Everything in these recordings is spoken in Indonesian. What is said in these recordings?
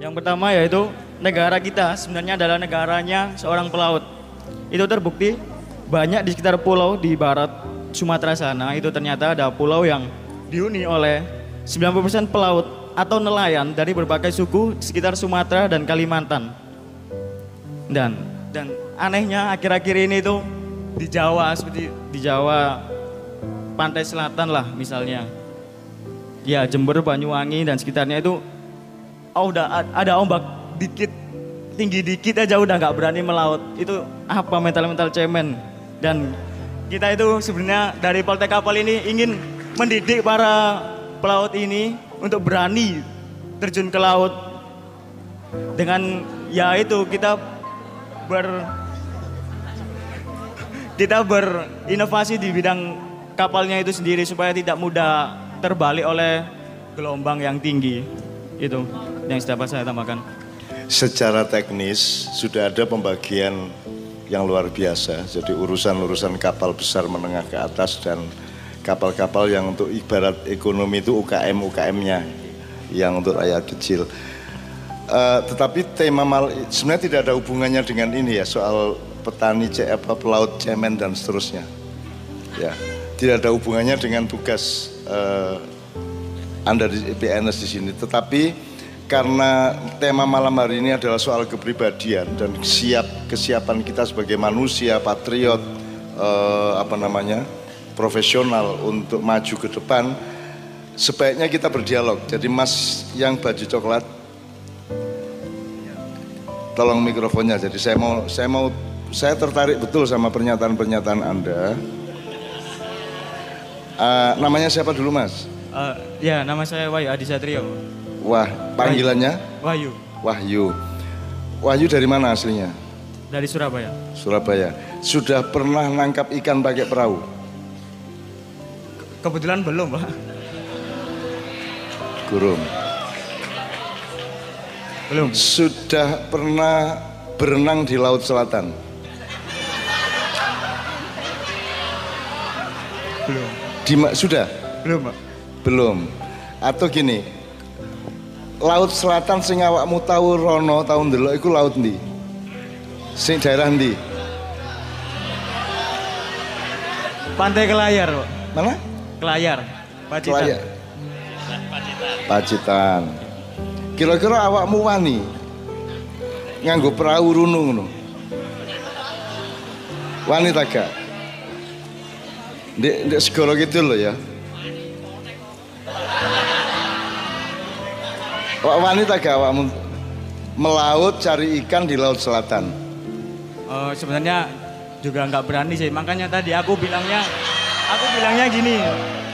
Yang pertama yaitu negara kita sebenarnya adalah negaranya seorang pelaut. Itu terbukti banyak di sekitar pulau di barat Sumatera sana itu ternyata ada pulau yang dihuni oleh 90% pelaut atau nelayan dari berbagai suku di sekitar Sumatera dan Kalimantan. Dan dan anehnya akhir-akhir ini itu di Jawa seperti di Jawa pantai selatan lah misalnya. Ya Jember, Banyuwangi dan sekitarnya itu oh udah ada ombak dikit tinggi dikit aja udah nggak berani melaut. Itu apa mental-mental cemen? Dan kita itu sebenarnya dari Poltek Kapal ini ingin mendidik para pelaut ini untuk berani terjun ke laut. Dengan ya itu kita ber kita berinovasi di bidang kapalnya itu sendiri supaya tidak mudah terbalik oleh gelombang yang tinggi itu yang dapat saya tambahkan Secara teknis sudah ada pembagian yang luar biasa. Jadi urusan-urusan kapal besar menengah ke atas dan kapal-kapal yang untuk ibarat ekonomi itu UKM UKM-nya yang untuk rakyat kecil. Eh, tetapi tema mal sebenarnya tidak ada hubungannya dengan ini ya soal petani apa pelaut cemen dan seterusnya. Ya, tidak ada hubungannya dengan tugas eh, Anda di PNS di sini. Tetapi karena tema malam hari ini adalah soal kepribadian dan siap kesiapan kita sebagai manusia patriot eh, apa namanya profesional untuk maju ke depan sebaiknya kita berdialog. Jadi mas yang baju coklat tolong mikrofonnya. Jadi saya mau saya mau saya tertarik betul sama pernyataan-pernyataan anda. Eh, namanya siapa dulu mas? Eh, ya nama saya Wahyu Adi Satrio wah panggilannya Wahyu Wahyu. Wahyu dari mana aslinya? dari Surabaya Surabaya. Sudah pernah nangkap ikan pakai perahu? kebetulan belum pak Gurung. belum Sudah pernah berenang di Laut Selatan? belum Di sudah? belum pak Belum. Atau gini, Laut Selatan sing awakmu tahu rono tahun dulu iku laut ndi? Sing daerah ndi? pantai Kelayar pak Mana? Kelayar Pacitan Kelaya. Pacitan. Kira-kira awakmu wani nganggo perahu runung ngono. Wani ta gak? Ndek ndek segoro gitu loh ya. Wak wani ta gak awakmu melaut cari ikan di laut selatan? Oh, sebenarnya juga nggak berani sih. Makanya tadi aku bilangnya, aku bilangnya gini,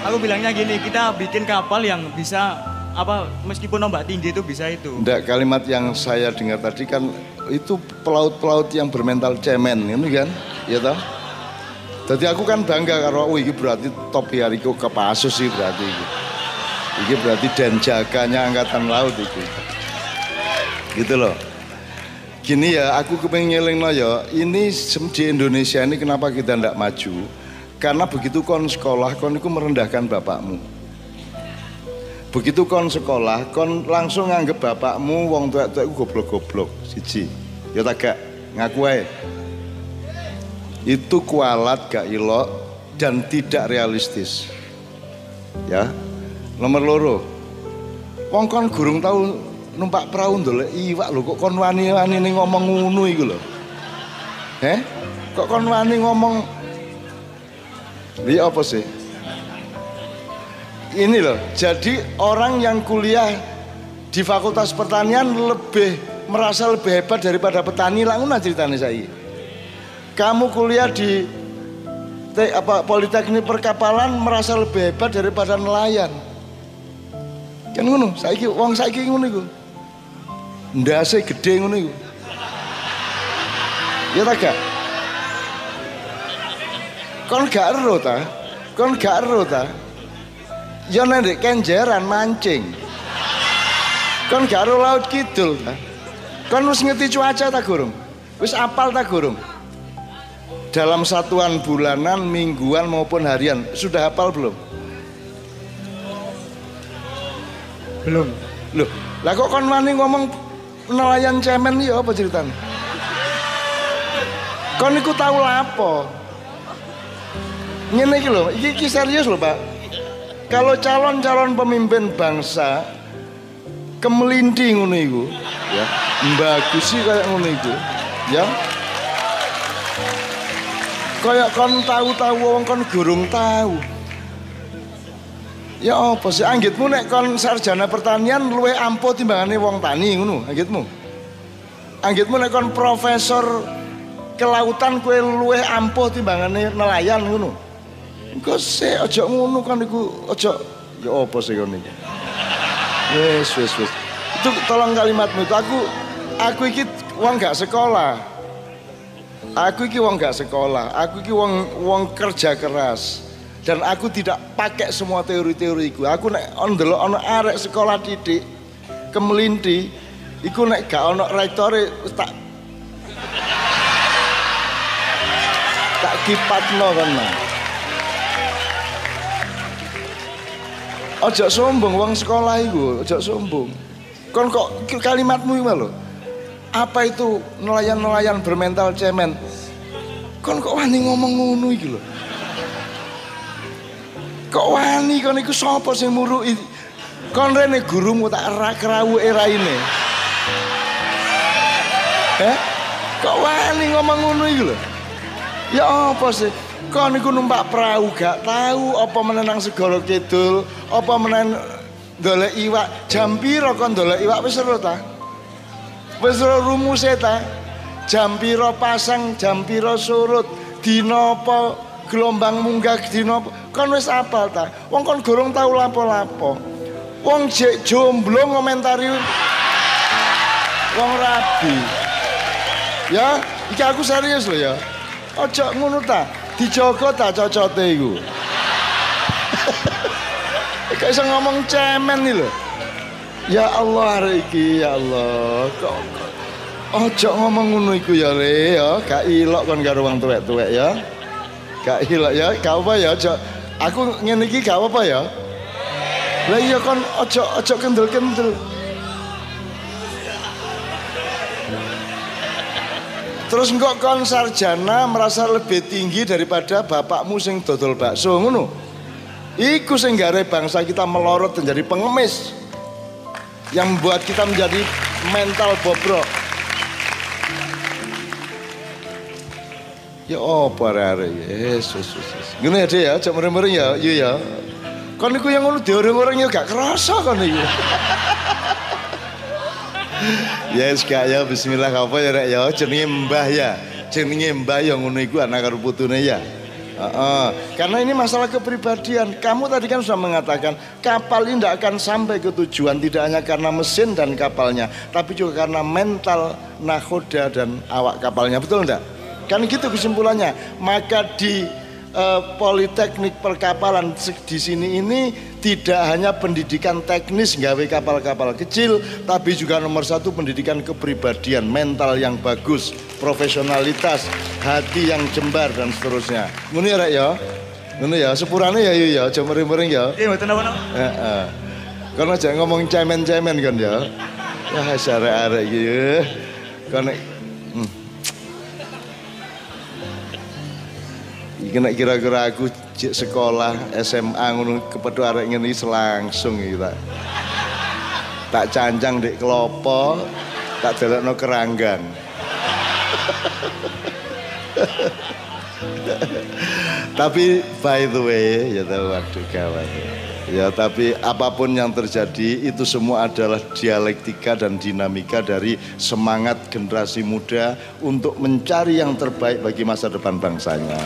aku bilangnya gini, kita bikin kapal yang bisa apa meskipun ombak tinggi itu bisa itu. Ndak kalimat yang saya dengar tadi kan itu pelaut-pelaut yang bermental cemen ini kan, ya toh? Jadi aku kan bangga karo oh ini berarti top hariku kepasus sih berarti ini. Ini berarti dan jaganya angkatan laut itu. Gitu loh. Gini ya, aku kepengen ya, ini di Indonesia ini kenapa kita ndak maju? Karena begitu kon sekolah, kon itu merendahkan bapakmu. Begitu kon sekolah, kon langsung nganggep bapakmu wong tua-tua goblok-goblok, siji. Ya tak gak ngaku ae. Itu kualat gak ilok dan tidak realistis. Ya. Nomor loro. Wong kon gurung tahu numpak perahu ndolek iwak lho kok kon wani-wani ngomong ngono iku lho. Heh? Kok kon wani ngomong Iya apa sih? ini loh, jadi orang yang kuliah di Fakultas Pertanian lebih merasa lebih hebat daripada petani lah ngono ceritanya saya. Kamu kuliah di te- apa Politeknik Perkapalan merasa lebih hebat daripada nelayan. Kan ngono, saiki wong saiki ngono iku. Ndase gede ngono iku. Ya ta gak? Kon gak ero ta? Kon gak ero ta? Ya nek kenjeran mancing. Kon gak ero laut kidul ta? Kon wis ngerti cuaca ta gurung? Wis apal ta gurung? Dalam satuan bulanan, mingguan maupun harian sudah hafal belum? Belum. Loh, lah kok kon wani ngomong nelayan cemen ya apa ceritanya? Kon niku tahu lapo? Ngene iki lho, iki serius lho, Pak. Kalau calon-calon pemimpin bangsa kemelindi ngono iku, ya. Bagusi kayak ngono iku, ya. Kayak kon tahu-tahu wong kon gurung tahu. Ya apa sih anggitmu nek kon sarjana pertanian luwe ampuh timbangane wong tani ngono anggitmu. Anggitmu nek kon profesor kelautan kue luwe ampuh timbangane nelayan ngono. Engko sik aja ngono kan iku aja ya apa sih kon iki. Wes wes wes. Itu tolong kalimatmu itu aku aku iki wong gak sekolah. Aku iki wong gak sekolah, aku iki wong wong kerja keras dan aku tidak pakai semua teori-teori iku. Aku nek ndelok ana arek sekolah didik kemelinti iku nek gak ana rektore tak tak kipatno kan. Ojo sombong wong sekolah iku, ojo sombong. Kon kok kalimatmu iki lho. Apa itu nelayan-nelayan bermental cemen? Kon kok wani ngomong ngono iki lho. Kok wani kon iku sapa sing muruki? Kon rene gurumu tak ra krawuke raine. Eh? Kok wani ngomong ngono iki lho? Ya apa sih? Kon iku numpak perahu gak tahu apa menenang segala kidul, apa menen golek iwak. Jam piro kon golek iwak wis seru ta? Wis ora rumuse ta? Jam piro pasang, jam piro surut, dina apa gelombang munggah dina? Kon wis apal ta? Wong kon gorong tau lapo-lapo. Wong jek jomblo ngomentari wong rabi. Ya, iki aku serius lho ya. Ojo ngono ta, dijogo ta cocote iku. Kayak iso ngomong cemen nih lho. Ya Allah iki ya Allah. Kok- ojo ngomong ngono iku ya le ya, gak ilok kon karo wong tuwek-tuwek ya. Gak ilok ya, gak apa ya ojo. Aku ngene iki gak apa ya. Lah iya kon ojo ojo kendel-kendel. Terus engkau kon sarjana merasa lebih tinggi daripada bapakmu sing dodol bakso ngono. Iku sing gare bangsa kita melorot menjadi pengemis. Yang membuat kita menjadi mental bobrok. Ya apa arek Yesus Yesus. Ngene ya ya, cek mereng-mereng ya, iya ya. Kon niku yang ngono dioreng-oreng ya gak kerasa kon niku. Yes kak ya bismillah apa ya rek ya jenenge mbah ya. Jenenge mbah yang ngono iku anak karo putune ya. Heeh. Karena ini masalah kepribadian. Kamu tadi kan sudah mengatakan kapal ini tidak akan sampai ke tujuan tidak hanya karena mesin dan kapalnya, tapi juga karena mental nakoda dan awak kapalnya. Betul enggak? Kan gitu kesimpulannya. Maka di eh, Politeknik Perkapalan di sini ini tidak hanya pendidikan teknis gawe kapal-kapal kecil, tapi juga nomor satu pendidikan kepribadian, mental yang bagus, profesionalitas, hati yang jembar dan seterusnya. Ngono ya Rek ya. Ngono ya, sepurane ya iya ya, aja mereng-mereng ya. Iya, mboten apa Heeh. Karena jangan ngomong cemen-cemen kan ya. Wah, arek-arek iki. ya. Karena hmm. Nek kira-kira aku cek sekolah SMA ngono kepedho arek ngene iki selangsung iki tak. Tak cancang dek kelopo, tak delokno keranggan. tapi by the way ya tahu waduh kawan ya tapi apa pun yang terjadi itu semua adalah dialektika dan dinamika dari semangat generasi muda untuk mencari yang terbaik bagi masa depan bangsanya